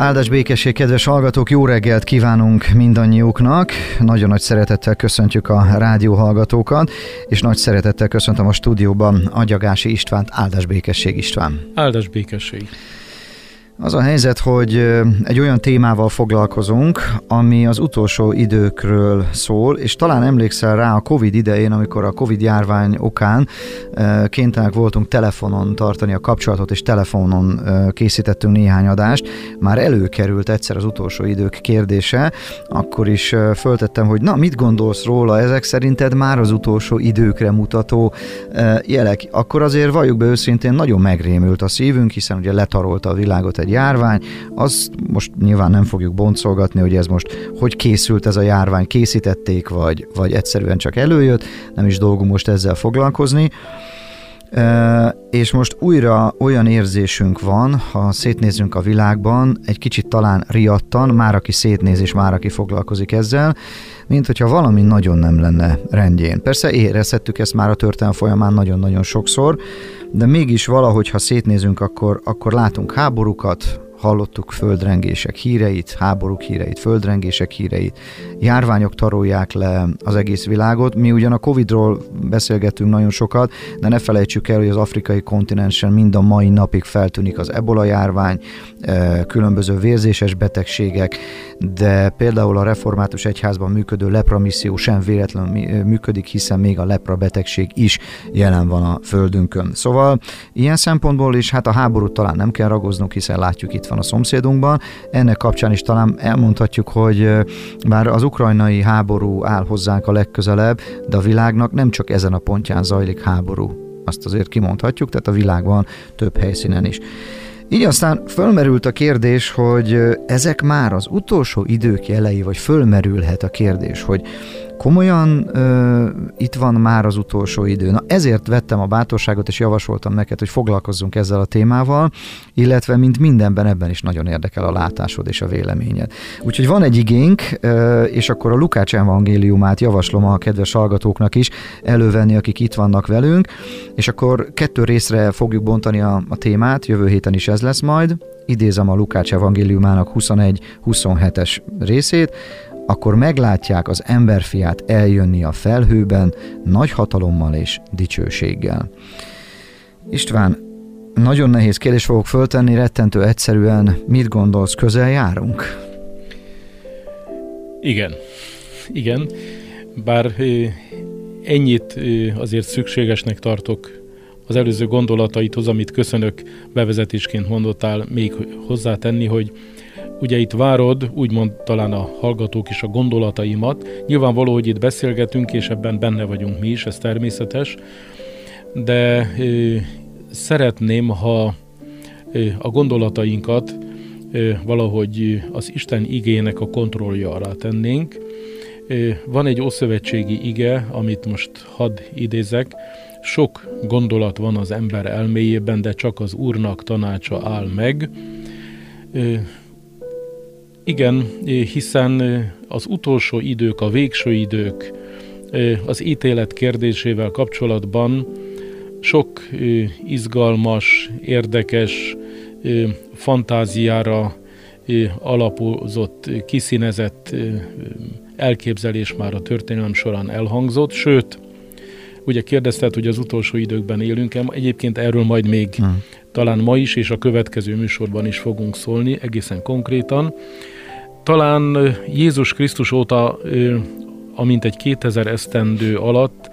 Áldás békesség, kedves hallgatók, jó reggelt kívánunk mindannyiuknak. Nagyon nagy szeretettel köszöntjük a rádió hallgatókat, és nagy szeretettel köszöntöm a stúdióban Agyagási Istvánt, Áldás békesség István. Áldás békesség. Az a helyzet, hogy egy olyan témával foglalkozunk, ami az utolsó időkről szól, és talán emlékszel rá a Covid idején, amikor a Covid járvány okán kénytelenek voltunk telefonon tartani a kapcsolatot, és telefonon készítettünk néhány adást. Már előkerült egyszer az utolsó idők kérdése, akkor is föltettem, hogy na, mit gondolsz róla, ezek szerinted már az utolsó időkre mutató jelek. Akkor azért valljuk be őszintén, nagyon megrémült a szívünk, hiszen ugye letarolta a világot egy járvány, azt most nyilván nem fogjuk boncolgatni, hogy ez most hogy készült ez a járvány, készítették, vagy, vagy egyszerűen csak előjött, nem is dolgunk most ezzel foglalkozni. E, és most újra olyan érzésünk van, ha szétnézünk a világban, egy kicsit talán riadtan, már aki szétnéz és már aki foglalkozik ezzel, mint hogyha valami nagyon nem lenne rendjén. Persze érezhettük ezt már a történelem folyamán nagyon-nagyon sokszor, de mégis valahogy, ha szétnézünk, akkor, akkor látunk háborúkat, hallottuk földrengések híreit, háborúk híreit, földrengések híreit, járványok tarolják le az egész világot. Mi ugyan a Covid-ról beszélgetünk nagyon sokat, de ne felejtsük el, hogy az afrikai kontinensen mind a mai napig feltűnik az ebola járvány, eh, különböző vérzéses betegségek, de például a református egyházban működő lepramisszió sem véletlenül eh, működik, hiszen még a lepra betegség is jelen van a földünkön. Szóval ilyen szempontból is hát a háborút talán nem kell ragoznunk, hiszen látjuk itt van a szomszédunkban. Ennek kapcsán is talán elmondhatjuk, hogy bár az ukrajnai háború áll hozzánk a legközelebb, de a világnak nem csak ezen a pontján zajlik háború. Azt azért kimondhatjuk, tehát a világban több helyszínen is. Így aztán fölmerült a kérdés, hogy ezek már az utolsó idők jelei, vagy fölmerülhet a kérdés, hogy komolyan ö, itt van már az utolsó idő. Na ezért vettem a bátorságot, és javasoltam neked, hogy foglalkozzunk ezzel a témával, illetve mint mindenben ebben is nagyon érdekel a látásod és a véleményed. Úgyhogy van egy igénk, ö, és akkor a Lukács evangéliumát javaslom a kedves hallgatóknak is elővenni, akik itt vannak velünk, és akkor kettő részre fogjuk bontani a, a témát, jövő héten is ez lesz majd, idézem a Lukács evangéliumának 21-27-es részét, akkor meglátják az emberfiát eljönni a felhőben nagy hatalommal és dicsőséggel. István, nagyon nehéz kérdés fogok föltenni, rettentő egyszerűen, mit gondolsz, közel járunk? Igen, igen, bár ennyit azért szükségesnek tartok az előző gondolataithoz, amit köszönök bevezetésként mondottál, még hozzátenni, hogy Ugye itt várod, úgymond talán a hallgatók is a gondolataimat. Nyilvánvaló, hogy itt beszélgetünk, és ebben benne vagyunk mi is, ez természetes, de ö, szeretném, ha ö, a gondolatainkat ö, valahogy az Isten igének a kontrollja alá tennénk. Ö, van egy ószövetségi ige, amit most hadd idézek, sok gondolat van az ember elméjében, de csak az Úrnak tanácsa áll meg. Igen, hiszen az utolsó idők, a végső idők az ítélet kérdésével kapcsolatban sok izgalmas, érdekes, fantáziára alapozott, kiszínezett elképzelés már a történelem során elhangzott, sőt, ugye kérdezted, hogy az utolsó időkben élünk-e, egyébként erről majd még hmm. talán ma is, és a következő műsorban is fogunk szólni, egészen konkrétan. Talán Jézus Krisztus óta, amint egy 2000 esztendő alatt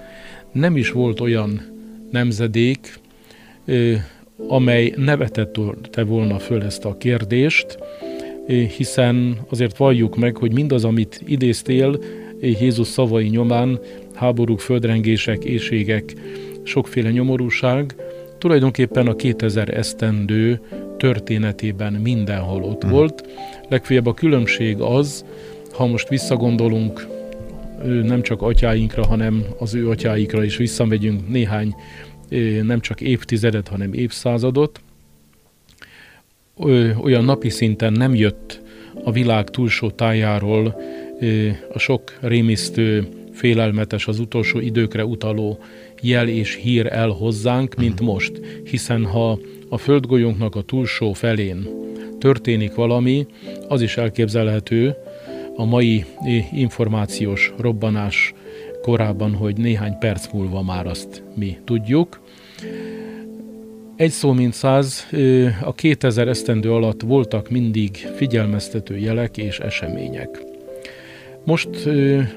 nem is volt olyan nemzedék, amely nevetette volna föl ezt a kérdést, hiszen azért valljuk meg, hogy mindaz, amit idéztél Jézus szavai nyomán, háborúk, földrengések, éjségek, sokféle nyomorúság, tulajdonképpen a 2000 esztendő történetében mindenhol ott hmm. volt. Legfeljebb a különbség az, ha most visszagondolunk nem csak atyáinkra, hanem az ő atyáikra is visszamegyünk néhány nem csak évtizedet, hanem évszázadot, olyan napi szinten nem jött a világ túlsó tájáról a sok rémisztő, félelmetes, az utolsó időkre utaló jel és hír el hozzánk, mint hmm. most. Hiszen ha a földgolyónknak a túlsó felén történik valami, az is elképzelhető a mai információs robbanás korában, hogy néhány perc múlva már azt mi tudjuk. Egy szó mint száz, a 2000 esztendő alatt voltak mindig figyelmeztető jelek és események. Most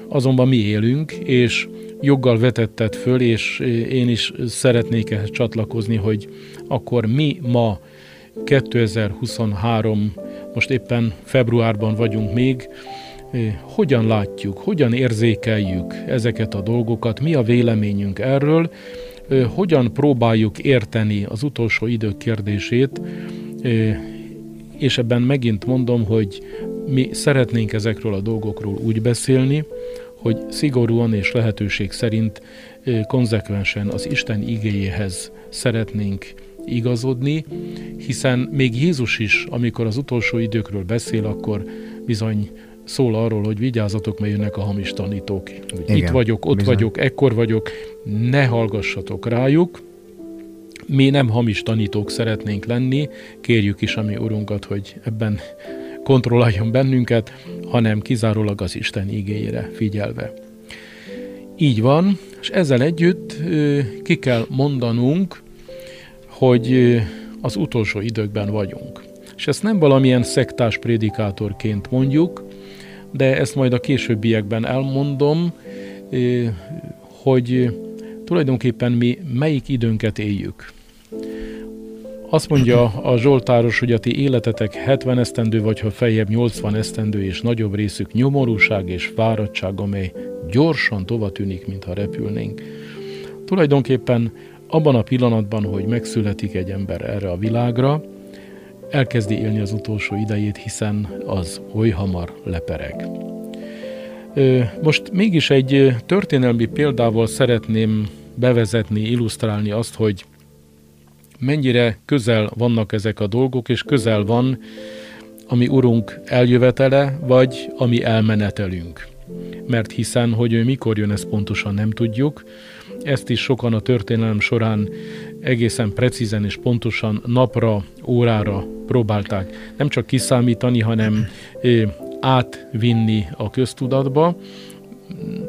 azonban mi élünk, és joggal vetetted föl, és én is szeretnék ehhez csatlakozni, hogy akkor mi ma 2023, most éppen februárban vagyunk még, hogyan látjuk, hogyan érzékeljük ezeket a dolgokat, mi a véleményünk erről, hogyan próbáljuk érteni az utolsó idők kérdését, és ebben megint mondom, hogy mi szeretnénk ezekről a dolgokról úgy beszélni, hogy szigorúan és lehetőség szerint konzekvensen az Isten igéjéhez szeretnénk igazodni, hiszen még Jézus is, amikor az utolsó időkről beszél, akkor bizony szól arról, hogy vigyázzatok, mert jönnek a hamis tanítók. Hogy Igen, itt vagyok, ott bizony. vagyok, ekkor vagyok, ne hallgassatok rájuk. Mi nem hamis tanítók szeretnénk lenni, kérjük is a mi Urunkat, hogy ebben kontrolláljon bennünket, hanem kizárólag az Isten igényére figyelve. Így van, és ezzel együtt ki kell mondanunk, hogy az utolsó időkben vagyunk. És ezt nem valamilyen szektás prédikátorként mondjuk, de ezt majd a későbbiekben elmondom, hogy tulajdonképpen mi melyik időnket éljük. Azt mondja a Zsoltáros, hogy a ti életetek 70 esztendő, vagy ha feljebb 80 esztendő, és nagyobb részük nyomorúság és fáradtság, amely gyorsan tova tűnik, mintha repülnénk. Tulajdonképpen abban a pillanatban, hogy megszületik egy ember erre a világra, elkezdi élni az utolsó idejét, hiszen az oly hamar lepereg. Most mégis egy történelmi példával szeretném bevezetni, illusztrálni azt, hogy mennyire közel vannak ezek a dolgok, és közel van ami Urunk eljövetele, vagy ami elmenetelünk. Mert hiszen, hogy ő mikor jön, ezt pontosan nem tudjuk. Ezt is sokan a történelem során egészen precízen és pontosan napra, órára próbálták nem csak kiszámítani, hanem átvinni a köztudatba,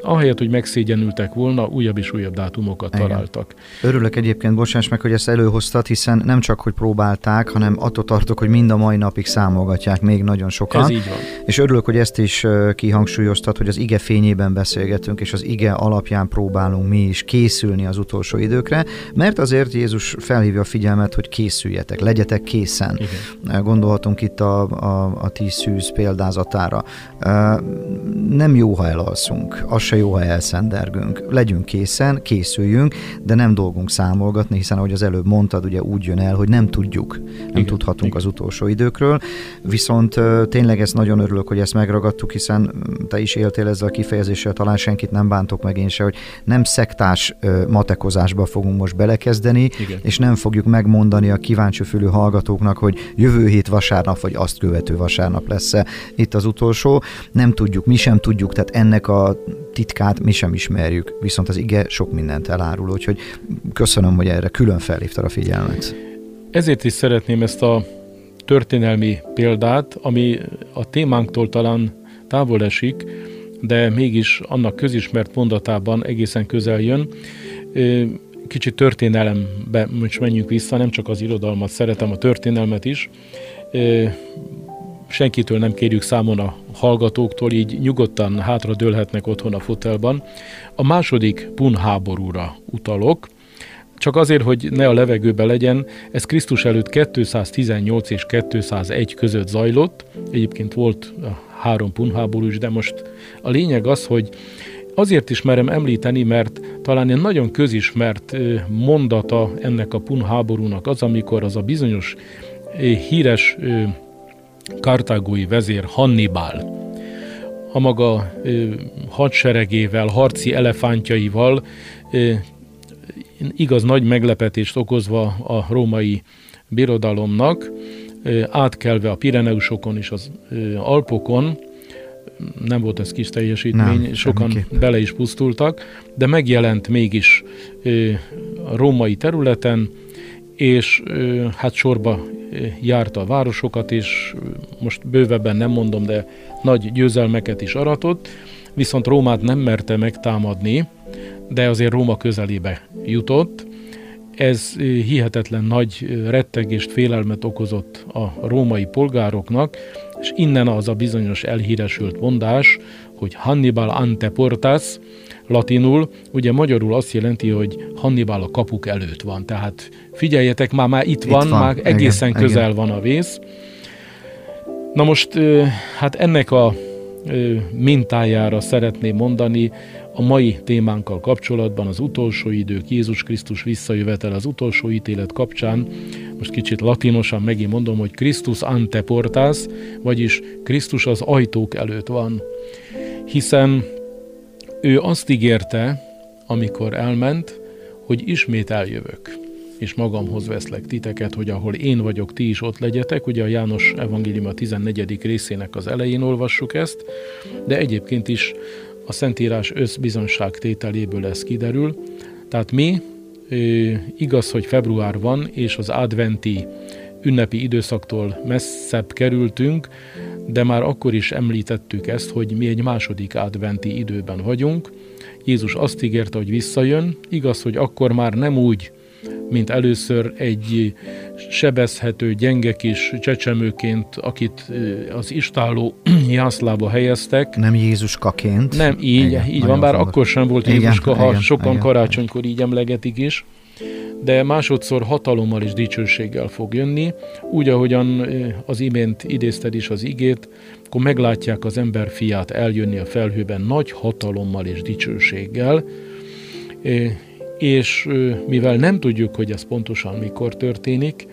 ahelyett, hogy megszégyenültek volna, újabb és újabb dátumokat Igen. találtak. Örülök egyébként, bocsáss meg, hogy ezt előhoztad, hiszen nem csak, hogy próbálták, hanem attól tartok, hogy mind a mai napig számolgatják még nagyon sokan. Ez így van. És örülök, hogy ezt is kihangsúlyoztad, hogy az ige fényében beszélgetünk, és az ige alapján próbálunk mi is készülni az utolsó időkre, mert azért Jézus felhívja a figyelmet, hogy készüljetek, legyetek készen. Igen. Gondolhatunk itt a, a, a tíz szűz példázatára. Nem jó, ha elalszunk az se jó, ha elszendergünk. Legyünk készen, készüljünk, de nem dolgunk számolgatni, hiszen ahogy az előbb mondtad, ugye úgy jön el, hogy nem tudjuk, nem Igen. tudhatunk Igen. az utolsó időkről. Viszont tényleg ezt nagyon örülök, hogy ezt megragadtuk, hiszen te is éltél ezzel a kifejezéssel, talán senkit nem bántok meg én se, hogy nem szektás matekozásba fogunk most belekezdeni, Igen. és nem fogjuk megmondani a kíváncsi fülű hallgatóknak, hogy jövő hét vasárnap, vagy azt követő vasárnap lesz itt az utolsó. Nem tudjuk, mi sem tudjuk, tehát ennek a titkát mi sem ismerjük, viszont az ige sok mindent elárul, úgyhogy köszönöm, hogy erre külön felhívtad a figyelmet. Ezért is szeretném ezt a történelmi példát, ami a témánktól talán távol esik, de mégis annak közismert mondatában egészen közel jön. Kicsit történelembe most menjünk vissza, nem csak az irodalmat, szeretem a történelmet is senkitől nem kérjük számon a hallgatóktól, így nyugodtan hátra dőlhetnek otthon a fotelban. A második pun háborúra utalok, csak azért, hogy ne a levegőbe legyen, ez Krisztus előtt 218 és 201 között zajlott, egyébként volt három punháború is, de most a lényeg az, hogy azért is merem említeni, mert talán egy nagyon közismert mondata ennek a punháborúnak az, amikor az a bizonyos híres kartágói vezér Hannibal a maga ö, hadseregével, harci elefántjaival ö, igaz nagy meglepetést okozva a római birodalomnak, ö, átkelve a Pireneusokon és az ö, Alpokon, nem volt ez kis teljesítmény, nem, sokan semmiképp. bele is pusztultak, de megjelent mégis ö, a római területen, és ö, hát sorba járta a városokat, és most bővebben nem mondom, de nagy győzelmeket is aratott, viszont Rómát nem merte megtámadni, de azért Róma közelébe jutott. Ez hihetetlen nagy rettegést, félelmet okozott a római polgároknak, és innen az a bizonyos elhíresült mondás, hogy Hannibal ante portas, latinul, ugye magyarul azt jelenti, hogy Hannibal a kapuk előtt van, tehát figyeljetek, már, már itt, itt van, van, már egészen igen, közel igen. van a vész. Na most, hát ennek a mintájára szeretném mondani a mai témánkkal kapcsolatban az utolsó idők, Jézus Krisztus visszajövetel az utolsó ítélet kapcsán, most kicsit latinosan megint mondom, hogy Krisztus ante portas, vagyis Krisztus az ajtók előtt van. Hiszen ő azt ígérte, amikor elment, hogy ismét eljövök, és magamhoz veszlek titeket, hogy ahol én vagyok, ti is ott legyetek. Ugye a János Evangélium a 14. részének az elején olvassuk ezt, de egyébként is a Szentírás tételéből ez kiderül. Tehát mi, igaz, hogy február van, és az adventi ünnepi időszaktól messzebb kerültünk, de már akkor is említettük ezt, hogy mi egy második adventi időben vagyunk. Jézus azt ígérte, hogy visszajön, igaz, hogy akkor már nem úgy, mint először egy sebezhető, gyenge kis csecsemőként, akit az istáló jászlába helyeztek. Nem Jézuskaként. Nem, így, igen, így van, bár akkor sem volt Jézuska, ha igen, sokan igen, karácsonykor így emlegetik is de másodszor hatalommal és dicsőséggel fog jönni, úgy, ahogyan az imént idézted is az igét, akkor meglátják az ember fiát eljönni a felhőben nagy hatalommal és dicsőséggel, és mivel nem tudjuk, hogy ez pontosan mikor történik,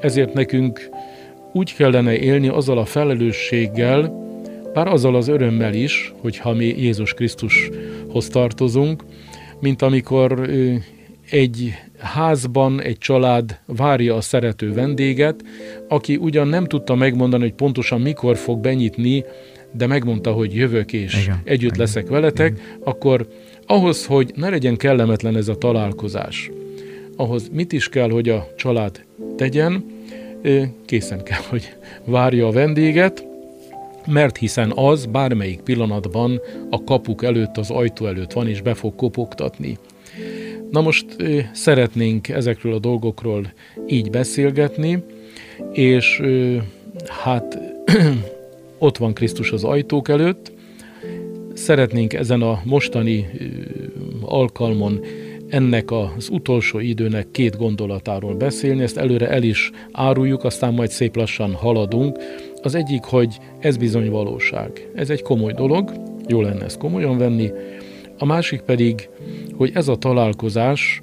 ezért nekünk úgy kellene élni azzal a felelősséggel, bár azzal az örömmel is, hogyha mi Jézus Krisztushoz tartozunk, mint amikor egy házban egy család várja a szerető vendéget, aki ugyan nem tudta megmondani, hogy pontosan mikor fog benyitni, de megmondta, hogy jövök és igen, együtt igen, leszek veletek, igen. akkor ahhoz, hogy ne legyen kellemetlen ez a találkozás, ahhoz mit is kell, hogy a család tegyen, készen kell, hogy várja a vendéget, mert hiszen az bármelyik pillanatban a kapuk előtt, az ajtó előtt van, és be fog kopogtatni. Na most szeretnénk ezekről a dolgokról így beszélgetni, és hát ott van Krisztus az ajtók előtt. Szeretnénk ezen a mostani alkalmon ennek az utolsó időnek két gondolatáról beszélni, ezt előre el is áruljuk, aztán majd szép lassan haladunk. Az egyik, hogy ez bizony valóság. Ez egy komoly dolog, jó lenne ezt komolyan venni. A másik pedig, hogy ez a találkozás,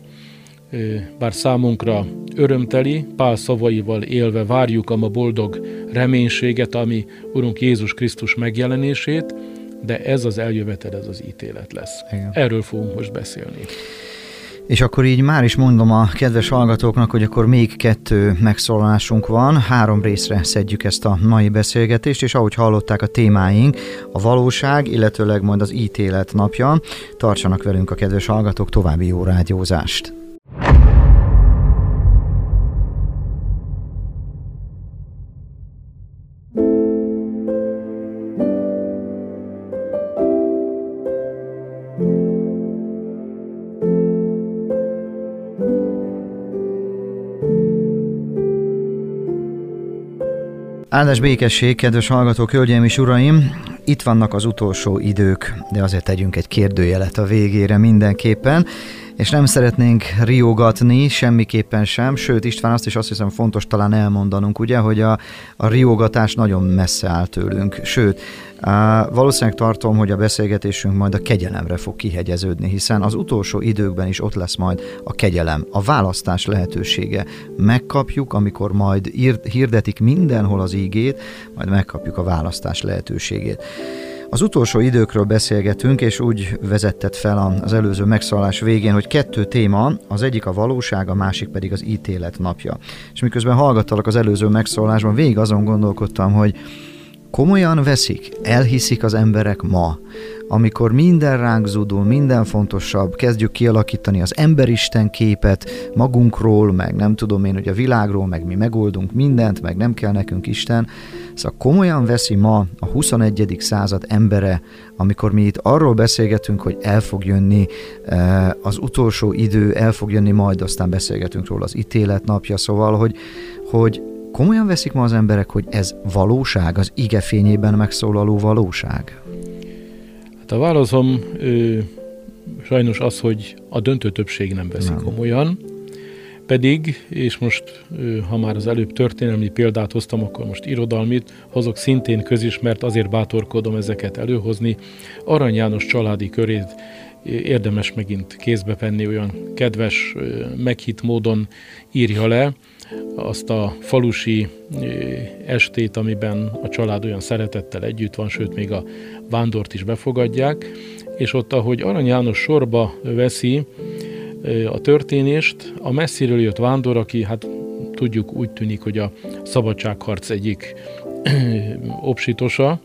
bár számunkra örömteli, Pál szavaival élve várjuk a ma boldog reménységet, ami Urunk Jézus Krisztus megjelenését, de ez az eljövetel, ez az ítélet lesz. Igen. Erről fogunk most beszélni. És akkor így már is mondom a kedves hallgatóknak, hogy akkor még kettő megszólalásunk van, három részre szedjük ezt a mai beszélgetést, és ahogy hallották a témáink, a valóság, illetőleg majd az ítélet napja. Tartsanak velünk a kedves hallgatók, további jó rádiózást! Áldás békesség, kedves hallgatók, hölgyeim és uraim! Itt vannak az utolsó idők, de azért tegyünk egy kérdőjelet a végére mindenképpen és nem szeretnénk riogatni semmiképpen sem, sőt István azt is azt hiszem fontos talán elmondanunk, ugye, hogy a, a riogatás nagyon messze áll tőlünk, sőt, á, valószínűleg tartom, hogy a beszélgetésünk majd a kegyelemre fog kihegyeződni, hiszen az utolsó időkben is ott lesz majd a kegyelem, a választás lehetősége. Megkapjuk, amikor majd hirdetik mindenhol az ígét, majd megkapjuk a választás lehetőségét. Az utolsó időkről beszélgetünk, és úgy vezettet fel az előző megszólás végén, hogy kettő téma, az egyik a valóság, a másik pedig az ítélet napja. És miközben hallgattalak az előző megszólásban, végig azon gondolkodtam, hogy komolyan veszik, elhiszik az emberek ma amikor minden ránk zúdul, minden fontosabb, kezdjük kialakítani az emberisten képet magunkról, meg nem tudom én, hogy a világról, meg mi megoldunk mindent, meg nem kell nekünk Isten. Szóval komolyan veszi ma a 21. század embere, amikor mi itt arról beszélgetünk, hogy el fog jönni eh, az utolsó idő, el fog jönni majd, aztán beszélgetünk róla az ítélet napja, szóval, hogy, hogy komolyan veszik ma az emberek, hogy ez valóság, az ige fényében megszólaló valóság? Hát a válaszom ö, sajnos az, hogy a döntő többség nem veszi nem. komolyan, pedig, és most, ha már az előbb történelmi példát hoztam, akkor most irodalmit hozok, szintén közismert, azért bátorkodom ezeket előhozni. Arany János családi körét érdemes megint kézbe venni, olyan kedves, meghitt módon írja le, azt a falusi estét, amiben a család olyan szeretettel együtt van, sőt még a vándort is befogadják, és ott, ahogy Arany János sorba veszi a történést, a messziről jött vándor, aki hát tudjuk úgy tűnik, hogy a szabadságharc egyik obsitosa,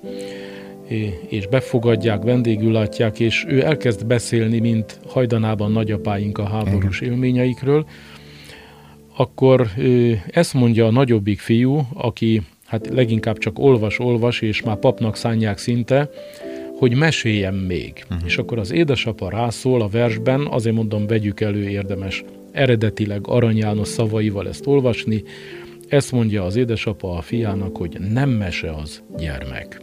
és befogadják, vendégül látják, és ő elkezd beszélni, mint hajdanában nagyapáink a háborús élményeikről, akkor ezt mondja a nagyobbik fiú, aki hát leginkább csak olvas-olvas, és már papnak szánják szinte, hogy meséljem még. Uh-huh. És akkor az édesapa rászól a versben, azért mondom, vegyük elő, érdemes eredetileg Arany János szavaival ezt olvasni. Ezt mondja az édesapa a fiának, hogy nem mese az gyermek.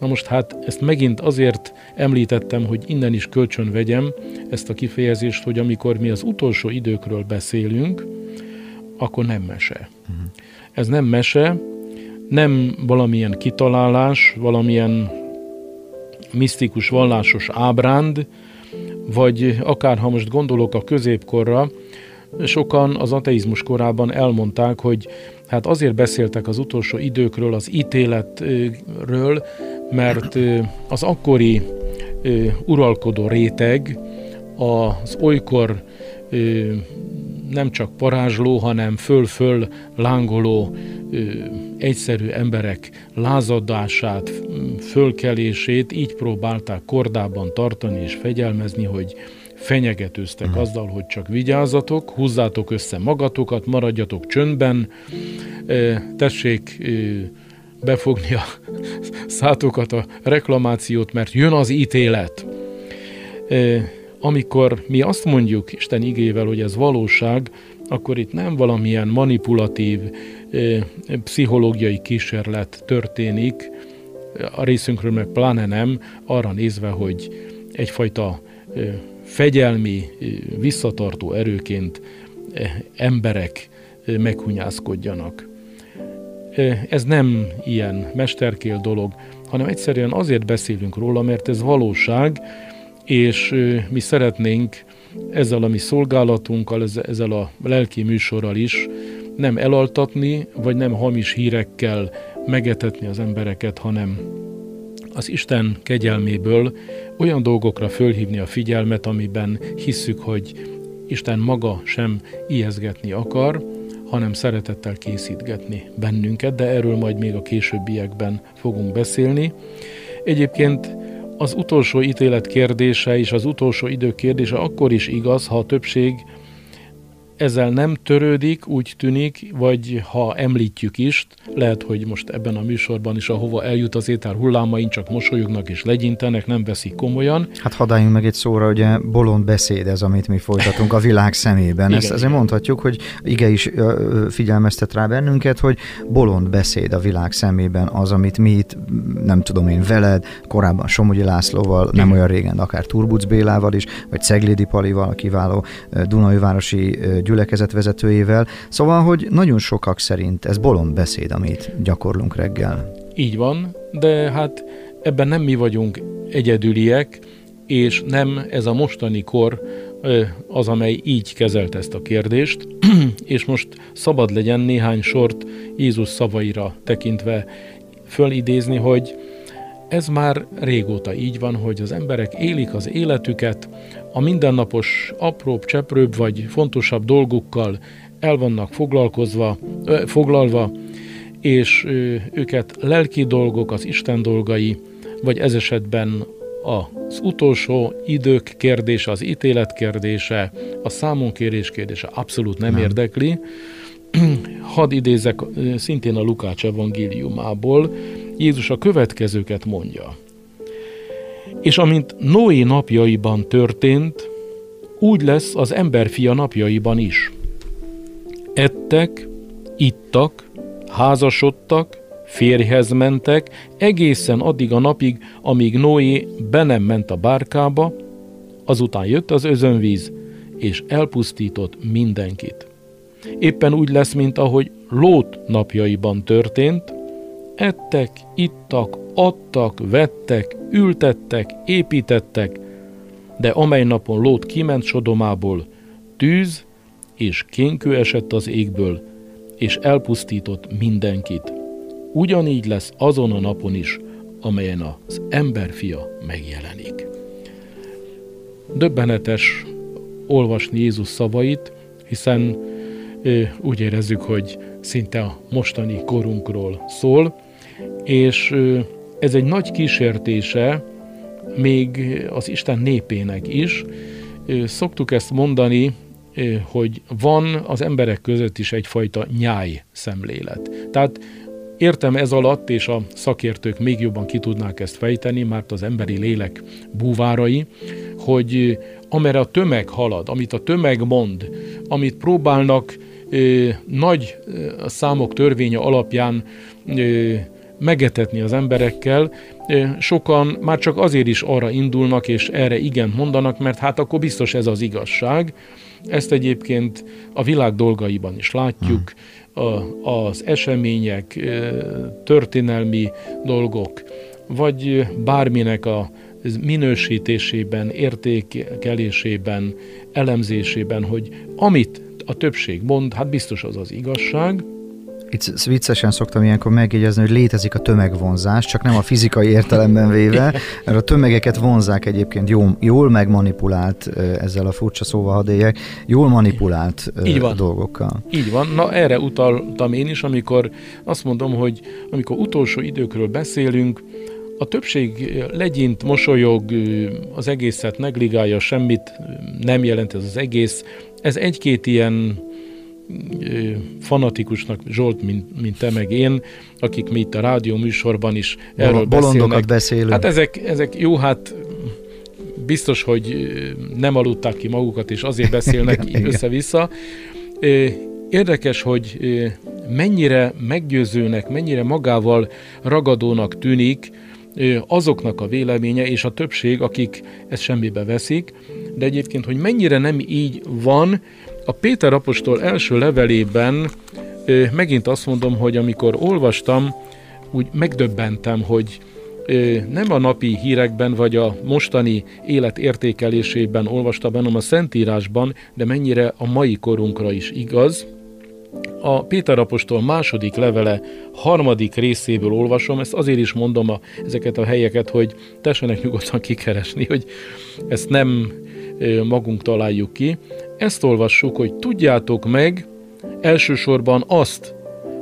Na most hát ezt megint azért említettem, hogy innen is kölcsön vegyem ezt a kifejezést, hogy amikor mi az utolsó időkről beszélünk, akkor nem mese. Uh-huh. Ez nem mese, nem valamilyen kitalálás, valamilyen misztikus, vallásos ábránd, vagy akár ha most gondolok a középkorra, sokan az ateizmus korában elmondták, hogy hát azért beszéltek az utolsó időkről, az ítéletről, mert az akkori uralkodó réteg az olykor nem csak parázsló, hanem föl-föl lángoló ö, egyszerű emberek lázadását, fölkelését így próbálták kordában tartani és fegyelmezni, hogy fenyegetőztek uh-huh. azzal, hogy csak vigyázzatok, húzzátok össze magatokat, maradjatok csöndben, tessék befogni a szátokat, a reklamációt, mert jön az ítélet amikor mi azt mondjuk Isten igével, hogy ez valóság, akkor itt nem valamilyen manipulatív, pszichológiai kísérlet történik, a részünkről meg pláne nem, arra nézve, hogy egyfajta fegyelmi, visszatartó erőként emberek meghunyászkodjanak. Ez nem ilyen mesterkél dolog, hanem egyszerűen azért beszélünk róla, mert ez valóság, és mi szeretnénk ezzel a mi szolgálatunkkal, ezzel a lelki műsorral is nem elaltatni, vagy nem hamis hírekkel megetetni az embereket, hanem az Isten kegyelméből olyan dolgokra fölhívni a figyelmet, amiben hisszük, hogy Isten maga sem ijeszgetni akar, hanem szeretettel készítgetni bennünket, de erről majd még a későbbiekben fogunk beszélni. Egyébként az utolsó ítélet kérdése és az utolsó idő kérdése akkor is igaz, ha a többség ezzel nem törődik, úgy tűnik, vagy ha említjük is, lehet, hogy most ebben a műsorban is, ahova eljut az étel hullámain, csak mosolyognak és legyintenek, nem veszik komolyan. Hát hadáljunk meg egy szóra, ugye bolond beszéd ez, amit mi folytatunk a világ szemében. igen, Ezt azért mondhatjuk, hogy ige is figyelmeztet rá bennünket, hogy bolond beszéd a világ szemében az, amit mi itt, nem tudom én, veled, korábban Somogyi Lászlóval, igen. nem olyan régen, akár Turbuc Bélával is, vagy Ceglédi Palival, a kiváló Dunai városi gyülekezet vezetőjével. Szóval, hogy nagyon sokak szerint ez bolond beszéd, amit gyakorlunk reggel. Így van, de hát ebben nem mi vagyunk egyedüliek, és nem ez a mostani kor az, amely így kezelt ezt a kérdést, és most szabad legyen néhány sort Jézus szavaira tekintve fölidézni, hogy ez már régóta így van, hogy az emberek élik az életüket, a mindennapos apróbb, cseprőbb vagy fontosabb dolgukkal el vannak foglalkozva, ö, foglalva, és ö, őket lelki dolgok, az Isten dolgai, vagy ez esetben az utolsó idők kérdése, az ítélet kérdése, a számonkérés kérdése abszolút nem, nem. érdekli. Hadd idézek szintén a Lukács evangéliumából. Jézus a következőket mondja. És amint Noé napjaiban történt, úgy lesz az emberfia napjaiban is. Ettek, ittak, házasodtak, férjhez mentek, egészen addig a napig, amíg Noé be nem ment a bárkába, azután jött az özönvíz, és elpusztított mindenkit. Éppen úgy lesz, mint ahogy Lót napjaiban történt, ettek, ittak, adtak, vettek, ültettek, építettek, de amely napon Lót kiment Sodomából, tűz és kénkő esett az égből, és elpusztított mindenkit. Ugyanígy lesz azon a napon is, amelyen az emberfia megjelenik. Döbbenetes olvasni Jézus szavait, hiszen úgy érezzük, hogy szinte a mostani korunkról szól, és ez egy nagy kísértése még az Isten népének is. Szoktuk ezt mondani, hogy van az emberek között is egyfajta nyáj szemlélet. Tehát Értem ez alatt, és a szakértők még jobban ki tudnák ezt fejteni, mert az emberi lélek búvárai, hogy amerre a tömeg halad, amit a tömeg mond, amit próbálnak ö, nagy ö, számok törvénye alapján ö, megetetni az emberekkel, sokan már csak azért is arra indulnak, és erre igen mondanak, mert hát akkor biztos ez az igazság. Ezt egyébként a világ dolgaiban is látjuk, az események, történelmi dolgok, vagy bárminek a minősítésében, értékelésében, elemzésében, hogy amit a többség mond, hát biztos az az igazság, itt viccesen szoktam ilyenkor megjegyezni, hogy létezik a tömegvonzás, csak nem a fizikai értelemben véve, mert a tömegeket vonzák egyébként jól, jól megmanipulált, ezzel a furcsa szóval hadd éljek, jól manipulált Így van. dolgokkal. Így van. Na erre utaltam én is, amikor azt mondom, hogy amikor utolsó időkről beszélünk, a többség legyint, mosolyog, az egészet negligálja, semmit nem jelent ez az egész. Ez egy-két ilyen fanatikusnak, Zsolt, mint, mint te meg én, akik mi itt a rádió műsorban is erről beszélnek. beszélünk. Hát ezek, ezek jó, hát biztos, hogy nem aludták ki magukat, és azért beszélnek össze-vissza. Érdekes, hogy mennyire meggyőzőnek, mennyire magával ragadónak tűnik azoknak a véleménye, és a többség, akik ezt semmibe veszik, de egyébként, hogy mennyire nem így van, a Péter apostol első levelében megint azt mondom, hogy amikor olvastam, úgy megdöbbentem, hogy nem a napi hírekben vagy a mostani élet értékelésében olvastam, hanem a Szentírásban, de mennyire a mai korunkra is igaz. A Péter apostol második levele harmadik részéből olvasom, ezt azért is mondom a, ezeket a helyeket, hogy tessenek nyugodtan kikeresni, hogy ezt nem magunk találjuk ki. Ezt olvassuk, hogy tudjátok meg elsősorban azt,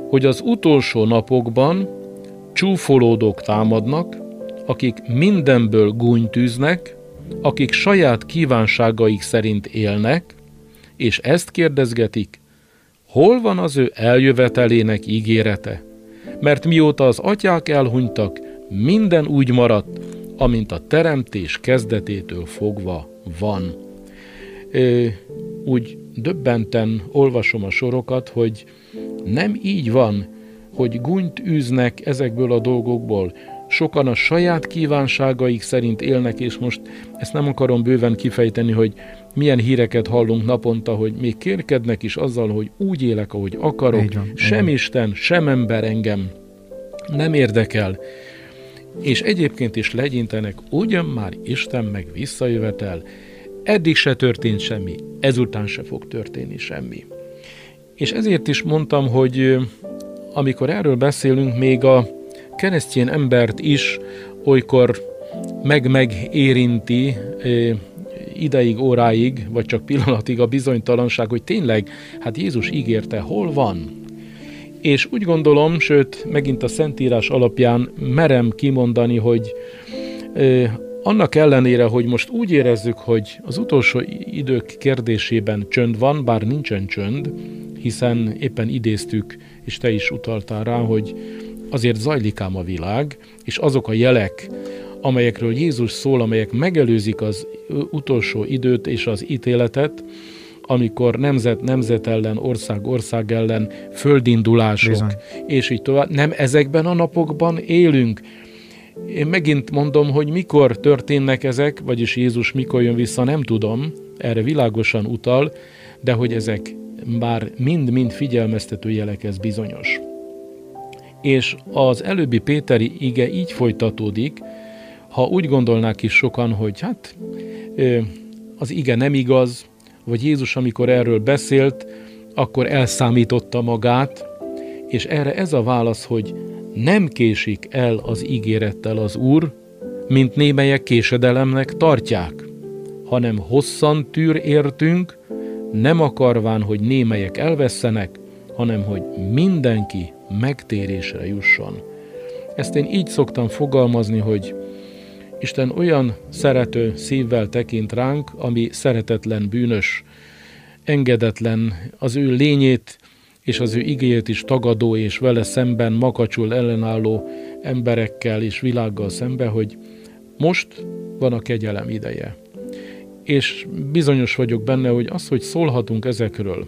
hogy az utolsó napokban csúfolódók támadnak, akik mindenből gúnytűznek, akik saját kívánságaik szerint élnek, és ezt kérdezgetik, hol van az ő eljövetelének ígérete? Mert mióta az atyák elhunytak, minden úgy maradt, amint a teremtés kezdetétől fogva van. Ö, úgy döbbenten olvasom a sorokat, hogy nem így van, hogy gunyt űznek ezekből a dolgokból. Sokan a saját kívánságaik szerint élnek, és most ezt nem akarom bőven kifejteni, hogy milyen híreket hallunk naponta, hogy még kérkednek is azzal, hogy úgy élek, ahogy akarok, van, sem Isten, sem ember engem nem érdekel. És egyébként is legyintenek, ugyan már Isten meg visszajövetel, Eddig se történt semmi, ezután se fog történni semmi. És ezért is mondtam, hogy amikor erről beszélünk, még a keresztény embert is olykor meg-meg érinti ideig, óráig, vagy csak pillanatig a bizonytalanság, hogy tényleg, hát Jézus ígérte, hol van? És úgy gondolom, sőt, megint a Szentírás alapján merem kimondani, hogy annak ellenére, hogy most úgy érezzük, hogy az utolsó idők kérdésében csönd van, bár nincsen csönd, hiszen éppen idéztük, és te is utaltál rá, hogy azért zajlik ám a világ, és azok a jelek, amelyekről Jézus szól, amelyek megelőzik az utolsó időt és az ítéletet, amikor nemzet nemzet ellen, ország ország ellen, földindulások, Bizony. és így tovább. Nem ezekben a napokban élünk. Én megint mondom, hogy mikor történnek ezek, vagyis Jézus mikor jön vissza, nem tudom, erre világosan utal, de hogy ezek bár mind-mind figyelmeztető jelek, ez bizonyos. És az előbbi Péteri ige így folytatódik, ha úgy gondolnák is sokan, hogy hát az ige nem igaz, vagy Jézus, amikor erről beszélt, akkor elszámította magát, és erre ez a válasz, hogy nem késik el az ígérettel az Úr, mint némelyek késedelemnek tartják, hanem hosszan tűr értünk, nem akarván, hogy némelyek elvesztenek, hanem hogy mindenki megtérésre jusson. Ezt én így szoktam fogalmazni, hogy Isten olyan szerető szívvel tekint ránk, ami szeretetlen, bűnös, engedetlen, az ő lényét és az ő igéjét is tagadó és vele szemben makacsul ellenálló emberekkel és világgal szembe, hogy most van a kegyelem ideje. És bizonyos vagyok benne, hogy az, hogy szólhatunk ezekről,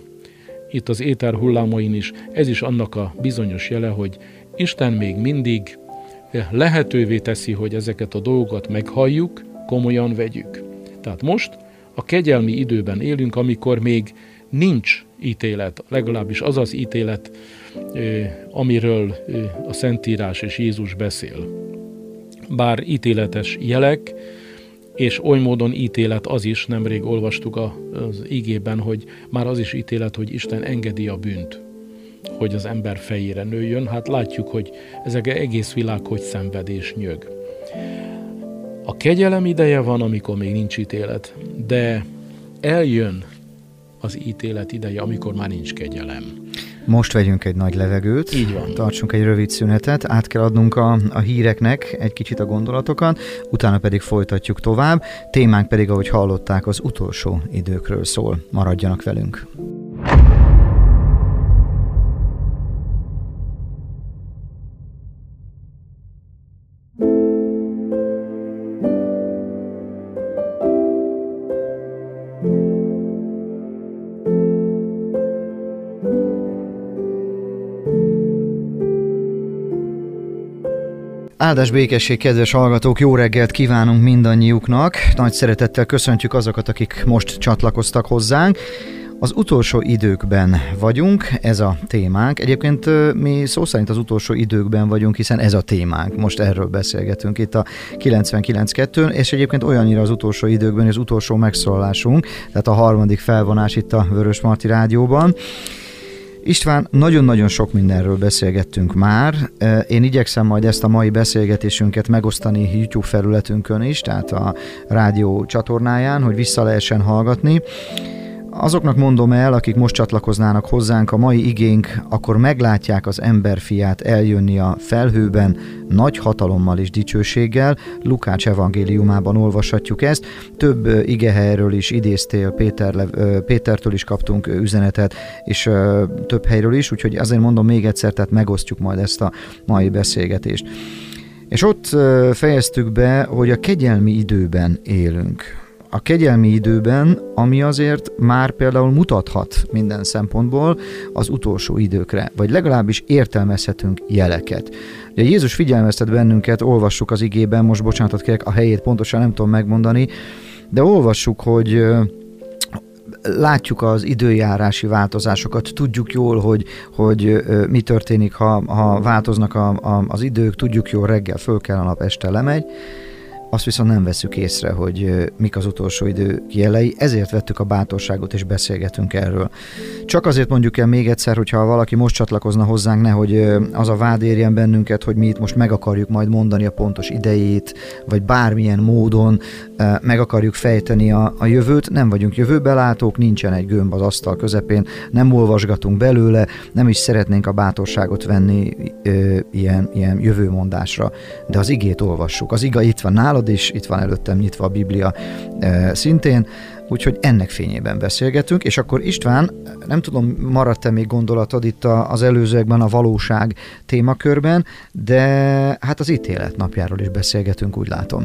itt az éter hullámain is, ez is annak a bizonyos jele, hogy Isten még mindig lehetővé teszi, hogy ezeket a dolgokat meghalljuk, komolyan vegyük. Tehát most a kegyelmi időben élünk, amikor még nincs ítélet, legalábbis az az ítélet, amiről a Szentírás és Jézus beszél. Bár ítéletes jelek, és oly módon ítélet az is, nemrég olvastuk az igében, hogy már az is ítélet, hogy Isten engedi a bűnt hogy az ember fejére nőjön, hát látjuk, hogy ezek egész világ hogy szenvedés nyög. A kegyelem ideje van, amikor még nincs ítélet, de eljön az ítélet ideje, amikor már nincs kegyelem. Most vegyünk egy nagy levegőt, Így van. tartsunk egy rövid szünetet, át kell adnunk a, a híreknek egy kicsit a gondolatokat, utána pedig folytatjuk tovább. Témánk pedig, ahogy hallották, az utolsó időkről szól. Maradjanak velünk. Áldás békesség, kedves hallgatók, jó reggelt kívánunk mindannyiuknak. Nagy szeretettel köszöntjük azokat, akik most csatlakoztak hozzánk. Az utolsó időkben vagyunk, ez a témánk. Egyébként mi szó szerint az utolsó időkben vagyunk, hiszen ez a témánk. Most erről beszélgetünk itt a 99.2-n, és egyébként olyannyira az utolsó időkben, az utolsó megszólalásunk, tehát a harmadik felvonás itt a Vörös Marti Rádióban. István, nagyon-nagyon sok mindenről beszélgettünk már. Én igyekszem majd ezt a mai beszélgetésünket megosztani YouTube felületünkön is, tehát a rádió csatornáján, hogy vissza lehessen hallgatni. Azoknak mondom el, akik most csatlakoznának hozzánk, a mai igénk, akkor meglátják az emberfiát eljönni a felhőben, nagy hatalommal és dicsőséggel. Lukács evangéliumában olvashatjuk ezt. Több igehelyről is idéztél, Péter, Pétertől is kaptunk üzenetet, és több helyről is, úgyhogy azért mondom még egyszer, tehát megosztjuk majd ezt a mai beszélgetést. És ott fejeztük be, hogy a kegyelmi időben élünk a kegyelmi időben, ami azért már például mutathat minden szempontból az utolsó időkre, vagy legalábbis értelmezhetünk jeleket. Ugye Jézus figyelmeztet bennünket, olvassuk az igében, most bocsánatot kérek, a helyét pontosan nem tudom megmondani, de olvassuk, hogy látjuk az időjárási változásokat, tudjuk jól, hogy, hogy mi történik, ha, ha változnak a, a, az idők, tudjuk jól, reggel föl kell a nap, este lemegy, azt viszont nem veszük észre, hogy mik az utolsó idő jelei, ezért vettük a bátorságot és beszélgetünk erről. Csak azért mondjuk el még egyszer, hogyha valaki most csatlakozna hozzánk, nehogy az a vád érjen bennünket, hogy mi itt most meg akarjuk majd mondani a pontos idejét, vagy bármilyen módon meg akarjuk fejteni a, a jövőt. Nem vagyunk jövőbelátók, nincsen egy gömb az asztal közepén, nem olvasgatunk belőle, nem is szeretnénk a bátorságot venni ö, ilyen, ilyen jövőmondásra, de az igét olvassuk. Az iga itt van nálad, is, itt van előttem nyitva a Biblia szintén, úgyhogy ennek fényében beszélgetünk, és akkor István, nem tudom, maradt-e még gondolatod itt az előzőekben a valóság témakörben, de hát az ítélet napjáról is beszélgetünk, úgy látom.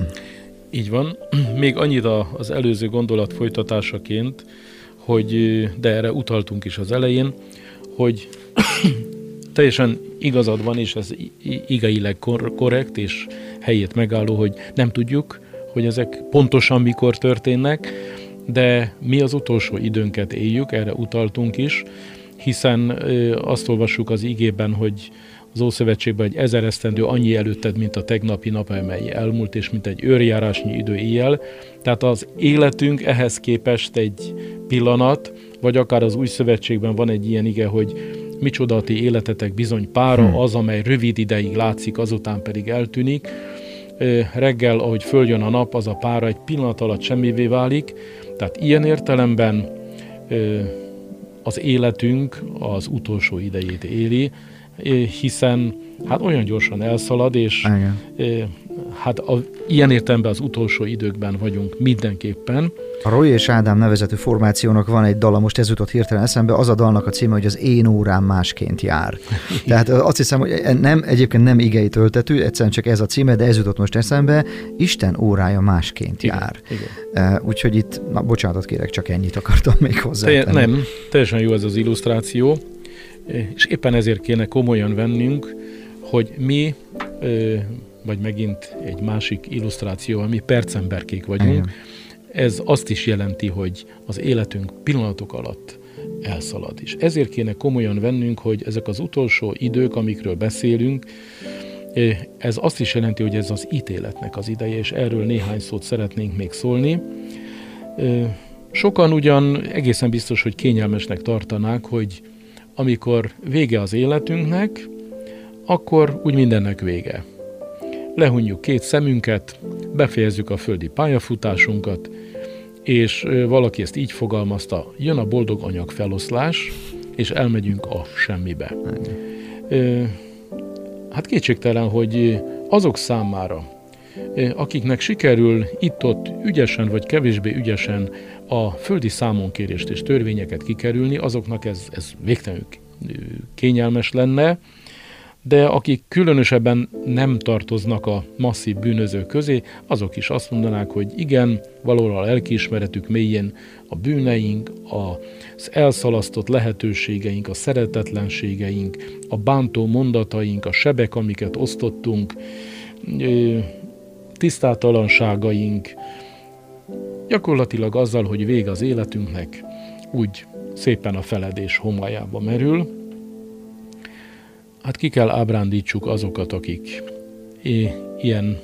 Így van. Még annyit az előző gondolat folytatásaként, hogy, de erre utaltunk is az elején, hogy teljesen igazad van, és ez igeileg korrekt és helyét megálló, hogy nem tudjuk, hogy ezek pontosan mikor történnek, de mi az utolsó időnket éljük, erre utaltunk is, hiszen azt olvassuk az igében, hogy az Ószövetségben egy ezer esztendő annyi előtted, mint a tegnapi nap, amely elmúlt, és mint egy őrjárásnyi idő éjjel. Tehát az életünk ehhez képest egy pillanat, vagy akár az Új Szövetségben van egy ilyen ige, hogy micsoda a ti életetek bizony pára, hmm. az, amely rövid ideig látszik, azután pedig eltűnik. Reggel, ahogy följön a nap, az a pára egy pillanat alatt semmivé válik. Tehát ilyen értelemben az életünk az utolsó idejét éli, hiszen hát olyan gyorsan elszalad, és Igen. hát a, ilyen értelemben az utolsó időkben vagyunk mindenképpen. A Roy és Ádám nevezetű formációnak van egy dala, most ez jutott hirtelen eszembe, az a dalnak a címe, hogy az én órám másként jár. Tehát azt hiszem, hogy nem, egyébként nem igei töltető, egyszerűen csak ez a címe, de ez jutott most eszembe, Isten órája másként igen, jár. Igen. Úgyhogy itt, na, bocsánatot kérek, csak ennyit akartam még hozzá. Te, nem, teljesen jó ez az illusztráció és éppen ezért kéne komolyan vennünk, hogy mi, vagy megint egy másik illusztráció, mi percemberkék vagyunk, Igen. ez azt is jelenti, hogy az életünk pillanatok alatt elszalad is. Ezért kéne komolyan vennünk, hogy ezek az utolsó idők, amikről beszélünk, ez azt is jelenti, hogy ez az ítéletnek az ideje, és erről néhány szót szeretnénk még szólni. Sokan ugyan egészen biztos, hogy kényelmesnek tartanák, hogy amikor vége az életünknek, akkor úgy mindennek vége. Lehunjuk két szemünket, befejezzük a földi pályafutásunkat, és valaki ezt így fogalmazta, jön a boldog anyag feloszlás, és elmegyünk a semmibe. Hát kétségtelen, hogy azok számára, akiknek sikerül itt-ott ügyesen vagy kevésbé ügyesen a földi számonkérést és törvényeket kikerülni, azoknak ez, ez végtelenül kényelmes lenne, de akik különösebben nem tartoznak a masszív bűnözők közé, azok is azt mondanák, hogy igen, valahol a lelkiismeretük mélyén a bűneink, az elszalasztott lehetőségeink, a szeretetlenségeink, a bántó mondataink, a sebek, amiket osztottunk, tisztátalanságaink, gyakorlatilag azzal, hogy vége az életünknek, úgy szépen a feledés homályába merül. Hát ki kell ábrándítsuk azokat, akik ilyen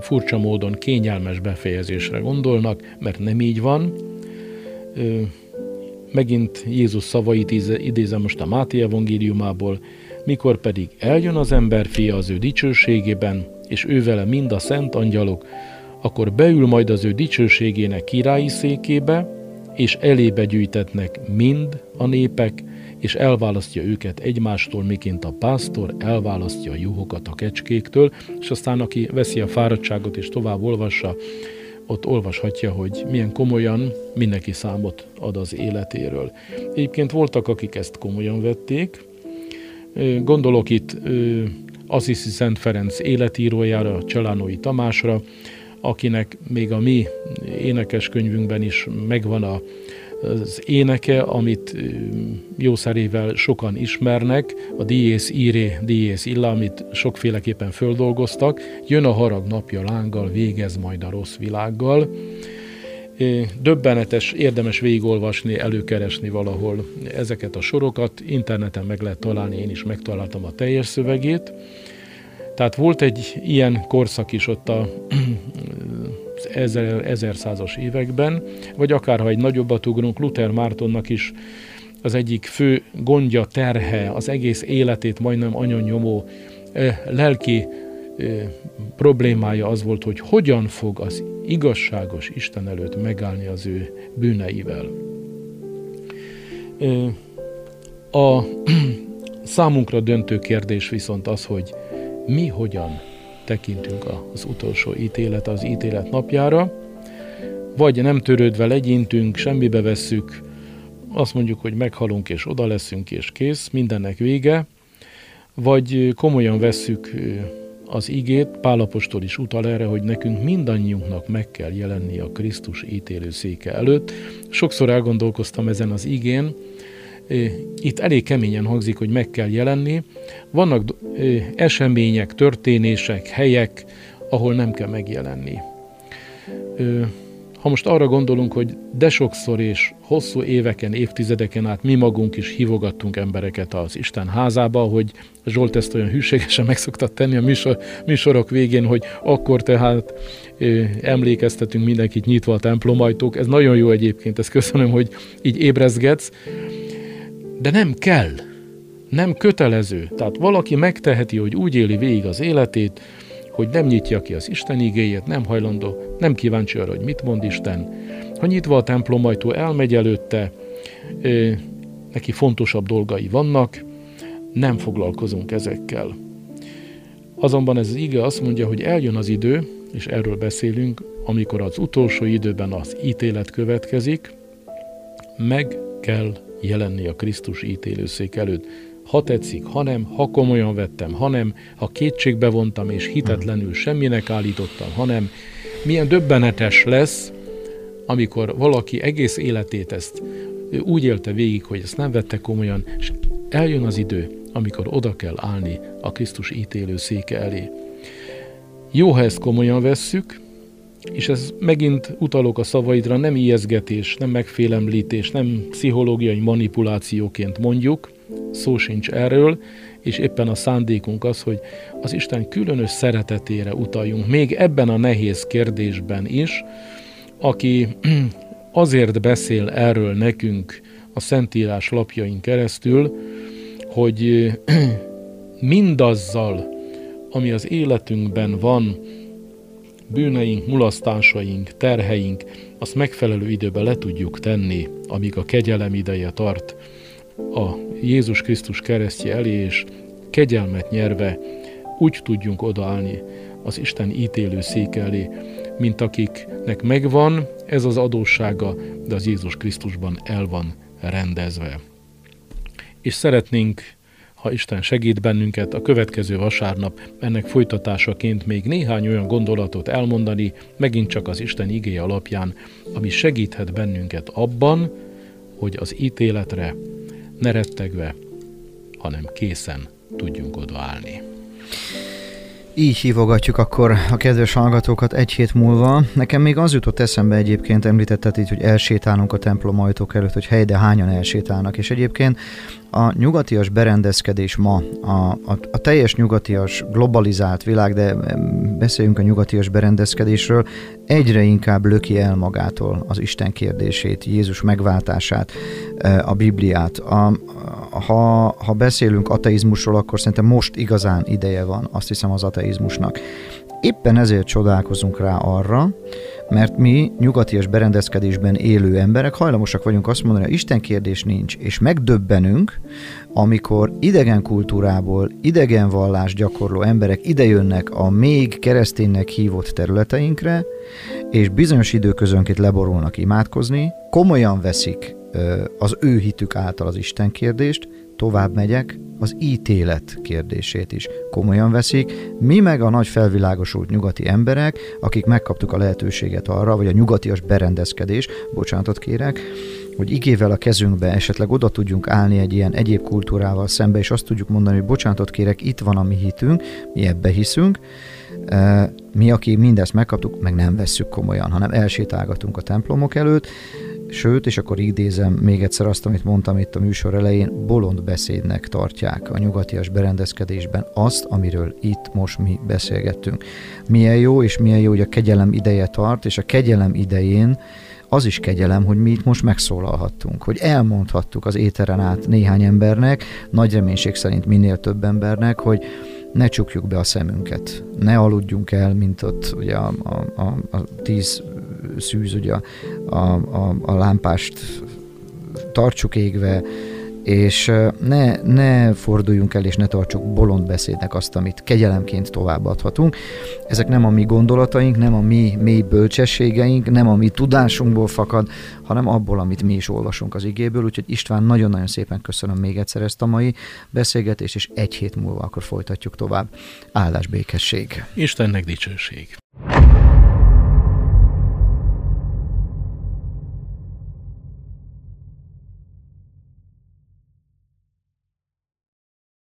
furcsa módon kényelmes befejezésre gondolnak, mert nem így van. Megint Jézus szavait idézem most a Máté evangéliumából, mikor pedig eljön az ember fia az ő dicsőségében, és ő vele mind a szent angyalok, akkor beül majd az ő dicsőségének királyi székébe, és elébe gyűjtetnek mind a népek, és elválasztja őket egymástól, miként a pásztor elválasztja a juhokat a kecskéktől, és aztán aki veszi a fáradtságot és tovább olvassa, ott olvashatja, hogy milyen komolyan mindenki számot ad az életéről. Egyébként voltak, akik ezt komolyan vették. Gondolok itt Assisi Szent Ferenc életírójára, Csalánói Tamásra, akinek még a mi énekeskönyvünkben is megvan az éneke, amit jószerével sokan ismernek, a Dies Ire, Dies Illa, amit sokféleképpen földolgoztak. Jön a harag napja lánggal, végez majd a rossz világgal. Döbbenetes, érdemes végigolvasni, előkeresni valahol ezeket a sorokat. Interneten meg lehet találni, én is megtaláltam a teljes szövegét. Tehát volt egy ilyen korszak is ott a ezer, ezer százas években, vagy akár ha egy nagyobbat ugrunk, Luther Mártonnak is az egyik fő gondja, terhe, az egész életét majdnem anyanyomó lelki problémája az volt, hogy hogyan fog az igazságos Isten előtt megállni az ő bűneivel. A számunkra döntő kérdés viszont az, hogy mi hogyan tekintünk az utolsó ítélet, az ítélet napjára, vagy nem törődve legyintünk, semmibe vesszük, azt mondjuk, hogy meghalunk és oda leszünk és kész, mindennek vége, vagy komolyan vesszük az igét, Pálapostól is utal erre, hogy nekünk mindannyiunknak meg kell jelenni a Krisztus ítélő széke előtt. Sokszor elgondolkoztam ezen az igén, itt elég keményen hangzik, hogy meg kell jelenni. Vannak események, történések, helyek, ahol nem kell megjelenni. Ha most arra gondolunk, hogy de sokszor és hosszú éveken, évtizedeken át mi magunk is hívogattunk embereket az Isten házába, hogy Zsolt ezt olyan hűségesen meg szoktat tenni a műsor, műsorok végén, hogy akkor tehát ö, emlékeztetünk mindenkit nyitva a templomajtók. Ez nagyon jó egyébként, ezt köszönöm, hogy így ébrezgetsz. De nem kell, nem kötelező. Tehát valaki megteheti, hogy úgy éli végig az életét, hogy nem nyitja ki az Isten igéjét, nem hajlandó, nem kíváncsi arra, hogy mit mond Isten. Ha nyitva a templomajtó, elmegy előtte, neki fontosabb dolgai vannak, nem foglalkozunk ezekkel. Azonban ez az ige azt mondja, hogy eljön az idő, és erről beszélünk, amikor az utolsó időben az ítélet következik, meg kell jelenni a Krisztus ítélőszék előtt ha tetszik, ha nem, ha komolyan vettem, ha nem, ha kétségbe vontam és hitetlenül semminek állítottam, hanem milyen döbbenetes lesz, amikor valaki egész életét ezt úgy élte végig, hogy ezt nem vette komolyan, és eljön az idő, amikor oda kell állni a Krisztus ítélő széke elé. Jó, ha ezt komolyan vesszük, és ez megint utalok a szavaidra, nem ijeszgetés, nem megfélemlítés, nem pszichológiai manipulációként mondjuk, szó sincs erről, és éppen a szándékunk az, hogy az Isten különös szeretetére utaljunk, még ebben a nehéz kérdésben is, aki azért beszél erről nekünk a Szentírás lapjain keresztül, hogy mindazzal, ami az életünkben van, bűneink, mulasztásaink, terheink, azt megfelelő időben le tudjuk tenni, amíg a kegyelem ideje tart a Jézus Krisztus keresztje elé, és kegyelmet nyerve úgy tudjunk odaállni az Isten ítélő szék elé, mint akiknek megvan ez az adóssága, de az Jézus Krisztusban el van rendezve. És szeretnénk ha Isten segít bennünket, a következő vasárnap ennek folytatásaként még néhány olyan gondolatot elmondani, megint csak az Isten igéje alapján, ami segíthet bennünket abban, hogy az ítéletre ne rettegve, hanem készen tudjunk odaállni. Így hívogatjuk akkor a kedves hallgatókat egy hét múlva. Nekem még az jutott eszembe egyébként, említetted így, hogy elsétálunk a templom ajtók előtt, hogy hely, de hányan elsétálnak. És egyébként a nyugatias berendezkedés ma, a, a, a teljes nyugatias globalizált világ, de beszéljünk a nyugatias berendezkedésről, egyre inkább löki el magától az Isten kérdését, Jézus megváltását, e, a Bibliát. A, ha, ha beszélünk ateizmusról, akkor szerintem most igazán ideje van, azt hiszem az ateizmusnak. Éppen ezért csodálkozunk rá arra, mert mi nyugatias berendezkedésben élő emberek hajlamosak vagyunk azt mondani, hogy Isten kérdés nincs, és megdöbbenünk, amikor idegen kultúrából, idegen vallás gyakorló emberek idejönnek a még kereszténynek hívott területeinkre, és bizonyos időközönként leborulnak imádkozni, komolyan veszik az ő hitük által az Isten kérdést, tovább megyek, az ítélet kérdését is komolyan veszik. Mi meg a nagy felvilágosult nyugati emberek, akik megkaptuk a lehetőséget arra, vagy a nyugatias berendezkedés, bocsánatot kérek, hogy igével a kezünkbe esetleg oda tudjunk állni egy ilyen egyéb kultúrával szembe, és azt tudjuk mondani, hogy bocsánatot kérek, itt van a mi hitünk, mi ebbe hiszünk, mi, aki mindezt megkaptuk, meg nem vesszük komolyan, hanem elsétálgatunk a templomok előtt, Sőt, és akkor idézem még egyszer azt, amit mondtam itt a műsor elején, bolond beszédnek tartják a nyugatias berendezkedésben azt, amiről itt most mi beszélgettünk. Milyen jó, és milyen jó, hogy a kegyelem ideje tart, és a kegyelem idején az is kegyelem, hogy mi itt most megszólalhattunk, hogy elmondhattuk az éteren át néhány embernek, nagy reménység szerint minél több embernek, hogy ne csukjuk be a szemünket, ne aludjunk el, mint ott ugye a, a, a, a tíz szűz, ugye a, a, a, a lámpást tartsuk égve, és ne, ne forduljunk el és ne tartsuk bolond beszédnek azt, amit kegyelemként továbbadhatunk. Ezek nem a mi gondolataink, nem a mi mély bölcsességeink, nem a mi tudásunkból fakad, hanem abból, amit mi is olvasunk az igéből. Úgyhogy István, nagyon-nagyon szépen köszönöm még egyszer ezt a mai beszélgetést, és egy hét múlva akkor folytatjuk tovább. Áldás békesség. Istennek dicsőség.